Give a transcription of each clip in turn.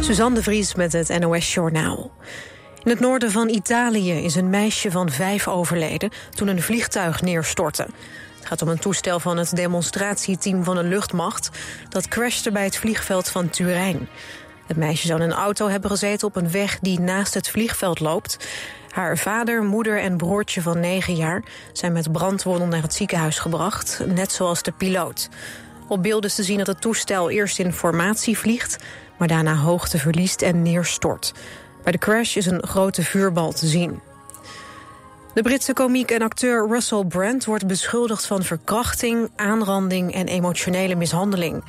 Suzanne de Vries met het NOS Journaal. In het noorden van Italië is een meisje van vijf overleden... toen een vliegtuig neerstortte. Het gaat om een toestel van het demonstratieteam van een luchtmacht... dat crashte bij het vliegveld van Turijn. Het meisje zou in een auto hebben gezeten op een weg die naast het vliegveld loopt. Haar vader, moeder en broertje van negen jaar... zijn met brandwonden naar het ziekenhuis gebracht, net zoals de piloot. Op beelden is te zien dat het toestel eerst in formatie vliegt maar daarna hoogte verliest en neerstort. Bij de crash is een grote vuurbal te zien. De Britse komiek en acteur Russell Brand wordt beschuldigd van verkrachting, aanranding en emotionele mishandeling.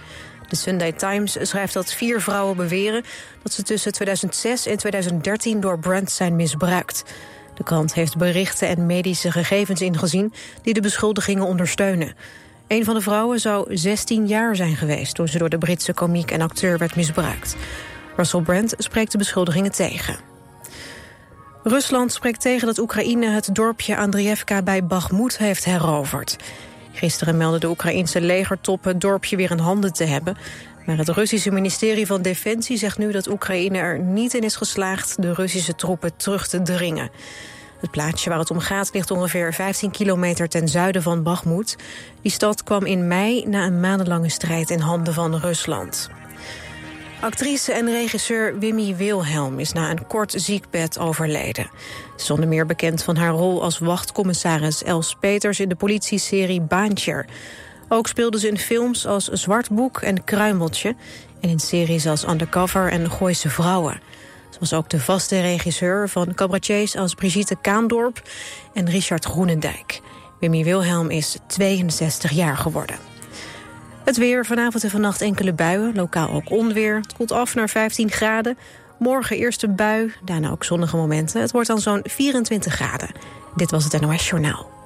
De Sunday Times schrijft dat vier vrouwen beweren dat ze tussen 2006 en 2013 door Brand zijn misbruikt. De krant heeft berichten en medische gegevens ingezien die de beschuldigingen ondersteunen. Een van de vrouwen zou 16 jaar zijn geweest... toen ze door de Britse komiek en acteur werd misbruikt. Russell Brand spreekt de beschuldigingen tegen. Rusland spreekt tegen dat Oekraïne het dorpje Andrievka bij Bakhmut heeft heroverd. Gisteren meldde de Oekraïense legertop het dorpje weer in handen te hebben. Maar het Russische ministerie van Defensie zegt nu dat Oekraïne er niet in is geslaagd de Russische troepen terug te dringen. Het plaatsje waar het om gaat ligt ongeveer 15 kilometer ten zuiden van Bakhmut. Die stad kwam in mei na een maandenlange strijd in handen van Rusland. Actrice en regisseur Wimmy Wilhelm is na een kort ziekbed overleden. Ze is onder meer bekend van haar rol als wachtcommissaris Els Peters... in de politieserie Baantje. Ook speelde ze in films als Zwartboek en Kruimeltje... en in series als Undercover en Gooise Vrouwen. Ze was ook de vaste regisseur van cabaretiers als Brigitte Kaandorp en Richard Groenendijk. Wimmy Wilhelm is 62 jaar geworden. Het weer, vanavond en vannacht enkele buien, lokaal ook onweer. Het koelt af naar 15 graden. Morgen eerst een bui, daarna ook zonnige momenten. Het wordt dan zo'n 24 graden. Dit was het NOS Journaal.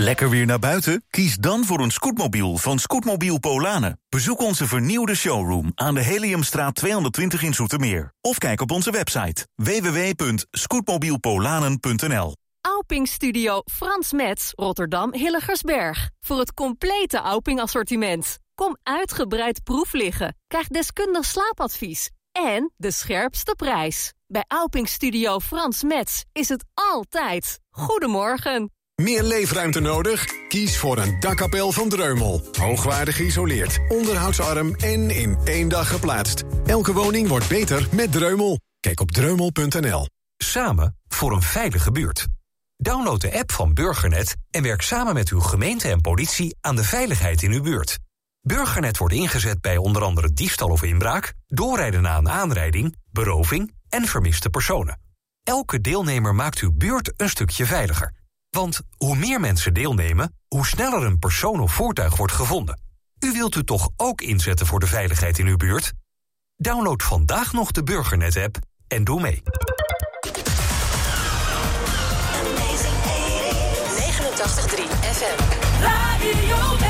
Lekker weer naar buiten? Kies dan voor een scootmobiel van Scootmobiel Polanen. Bezoek onze vernieuwde showroom aan de Heliumstraat 220 in Zoetermeer. Of kijk op onze website www.scootmobielpolanen.nl Auping Studio Frans Metz, Rotterdam Hilligersberg. Voor het complete Auping assortiment. Kom uitgebreid proef liggen. Krijg deskundig slaapadvies. En de scherpste prijs. Bij Auping Studio Frans Metz is het altijd. Goedemorgen. Meer leefruimte nodig? Kies voor een dakkapel van Dreumel. Hoogwaardig geïsoleerd, onderhoudsarm en in één dag geplaatst. Elke woning wordt beter met Dreumel. Kijk op dreumel.nl. Samen voor een veilige buurt. Download de app van Burgernet en werk samen met uw gemeente en politie aan de veiligheid in uw buurt. Burgernet wordt ingezet bij onder andere diefstal of inbraak, doorrijden na een aanrijding, beroving en vermiste personen. Elke deelnemer maakt uw buurt een stukje veiliger. Want hoe meer mensen deelnemen, hoe sneller een persoon of voertuig wordt gevonden. U wilt u toch ook inzetten voor de veiligheid in uw buurt? Download vandaag nog de Burgernet-app en doe mee. 89.3 FM. Radio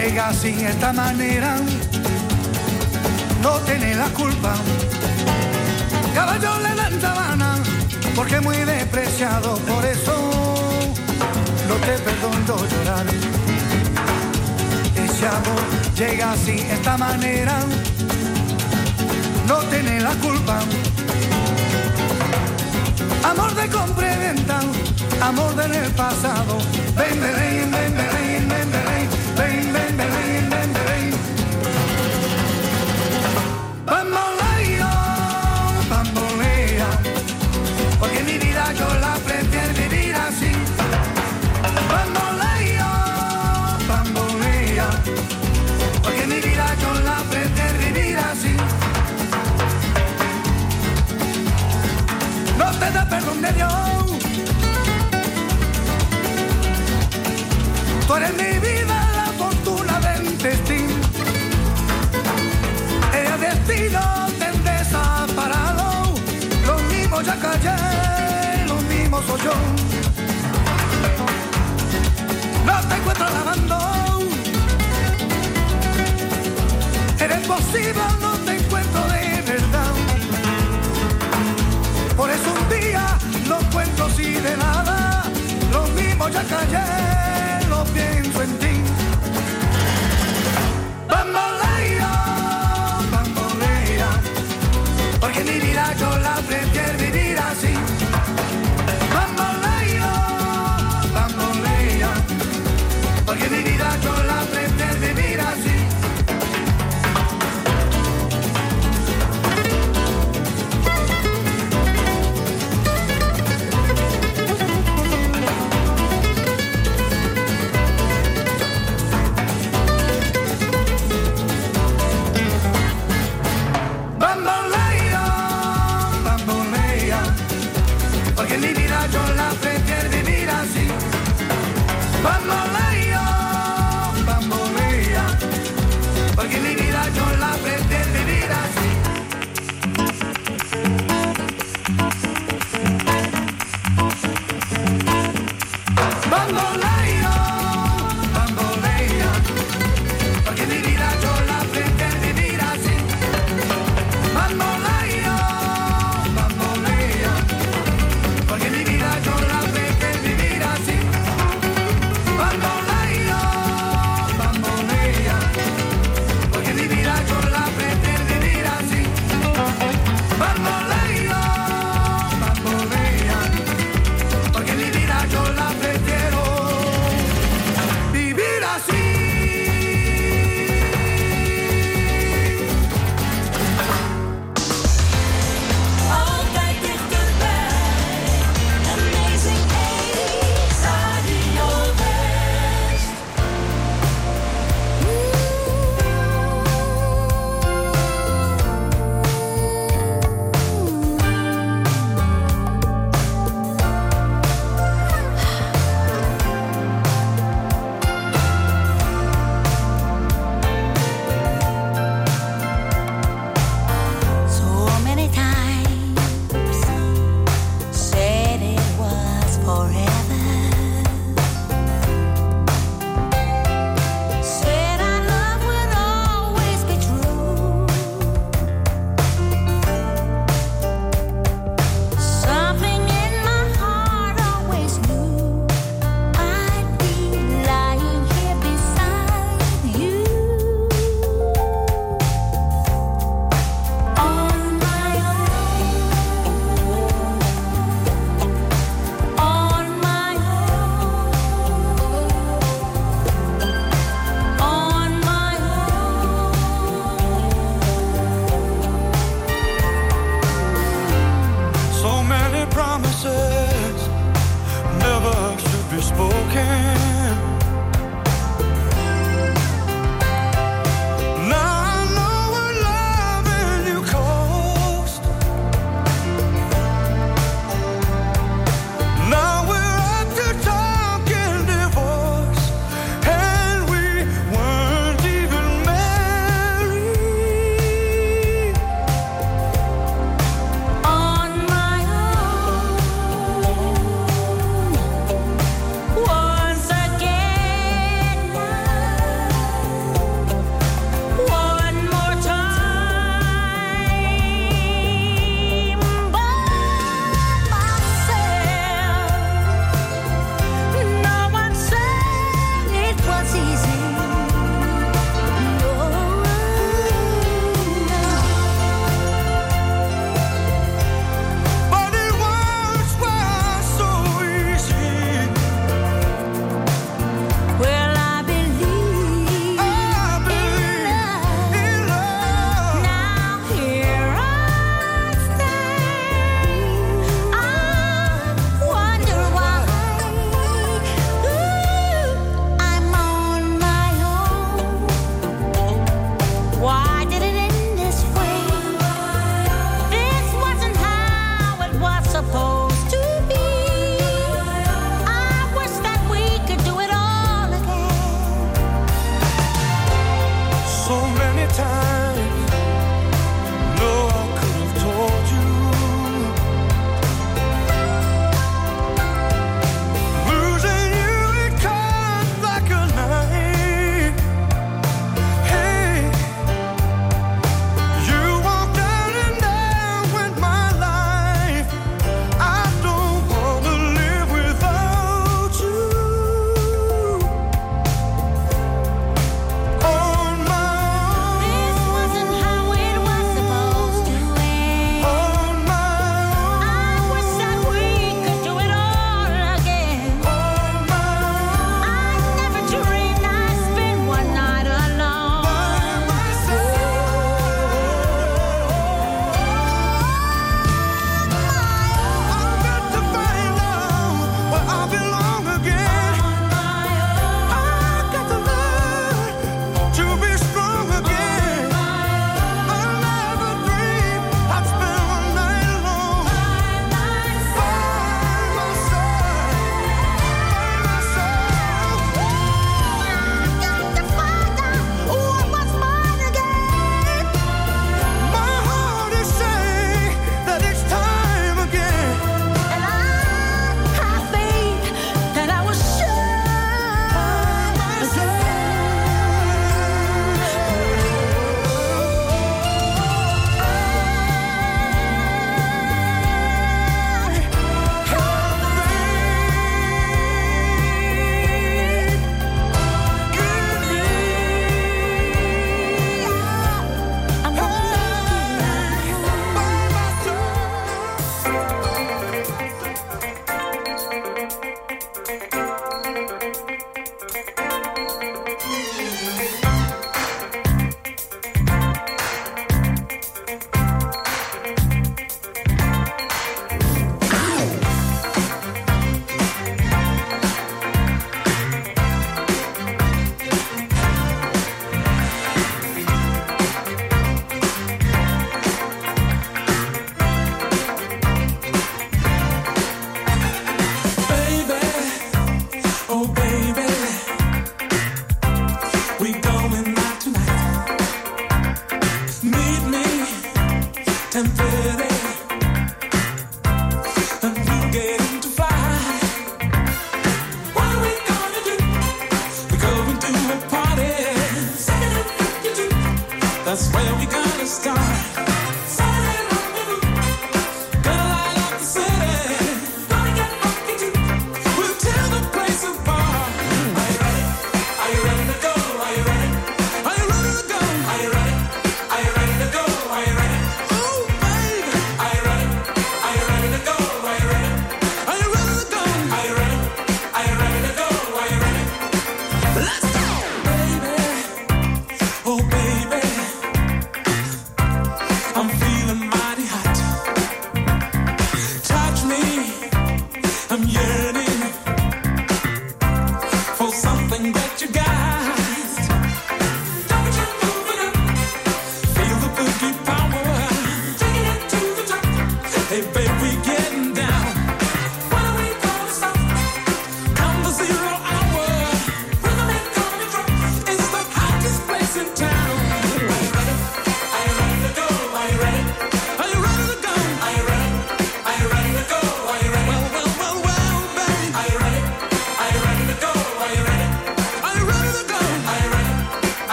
llega así esta manera, no tiene la culpa. Caballo le dan sabana, porque muy despreciado, por eso no te perdono llorar. Ese amor llega así esta manera, no tiene la culpa. Amor de compra amor del pasado, ven, ven, ven, ven, ven. Soy yo. No te encuentro lavando. Eres posible, no te encuentro de verdad. Por eso un día no cuento si de nada, lo mismo ya callé, lo pienso en ti. Bambolea, bambolea, porque mi vida yo la prefiero vivir vida yo la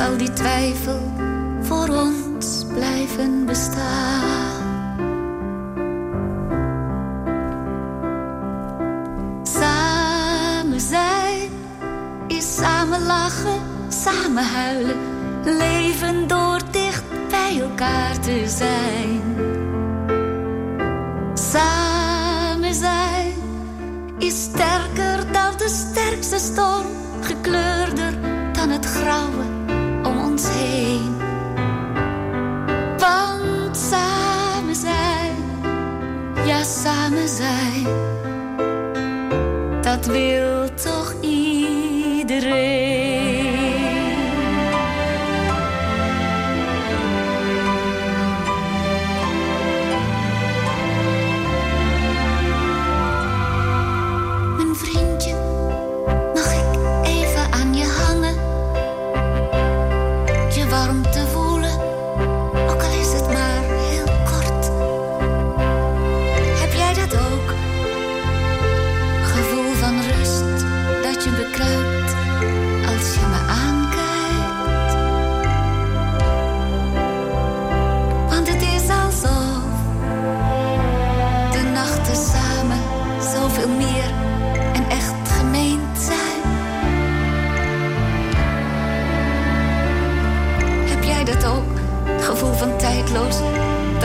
zal die twijfel voor ons blijven bestaan. Samen zijn is samen lachen, samen huilen, leven door dicht bij elkaar te zijn. Samen zijn is sterker dan de sterkste storm, gekleurder dan het grauwe samen zijn. Dat wil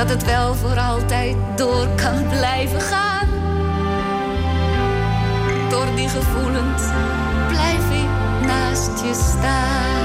dat het wel voor altijd door kan blijven gaan. Door die gevoelens blijf ik naast je staan.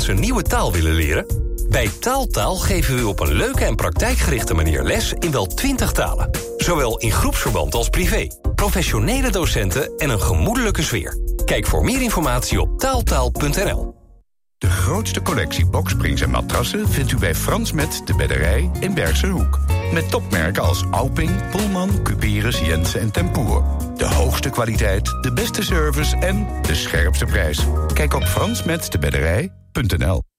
Eens een nieuwe taal willen leren? Bij Taaltaal geven we u op een leuke en praktijkgerichte manier les in wel 20 talen. Zowel in groepsverband als privé. Professionele docenten en een gemoedelijke sfeer. Kijk voor meer informatie op taaltaal.nl. De grootste collectie boksprings en matrassen vindt u bij Frans Met de Bedderij in Bergse Hoek. Met topmerken als Alping, Pullman, Cuperus, Jensen en Tempoer. De hoogste kwaliteit, de beste service en de scherpste prijs. Kijk op fransmetdebedderij.nl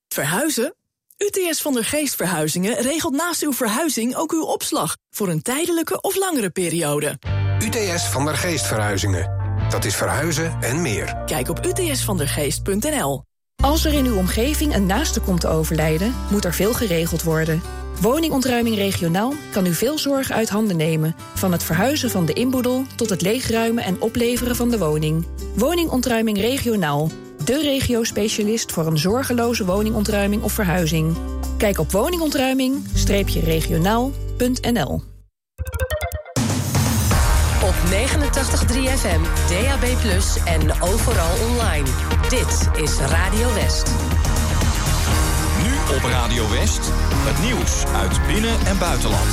Verhuizen? UTS van der Geest Verhuizingen regelt naast uw verhuizing ook uw opslag... voor een tijdelijke of langere periode. UTS van der Geest Verhuizingen. Dat is verhuizen en meer. Kijk op utsvandergeest.nl. Als er in uw omgeving een naaste komt te overlijden... moet er veel geregeld worden. Woningontruiming regionaal kan u veel zorg uit handen nemen. Van het verhuizen van de inboedel tot het leegruimen en opleveren van de woning. Woningontruiming regionaal. De regio-specialist voor een zorgeloze woningontruiming of verhuizing. Kijk op woningontruiming-regionaal.nl Op 89.3 FM, DAB+, en overal online. Dit is Radio West. Nu op Radio West, het nieuws uit binnen- en buitenland.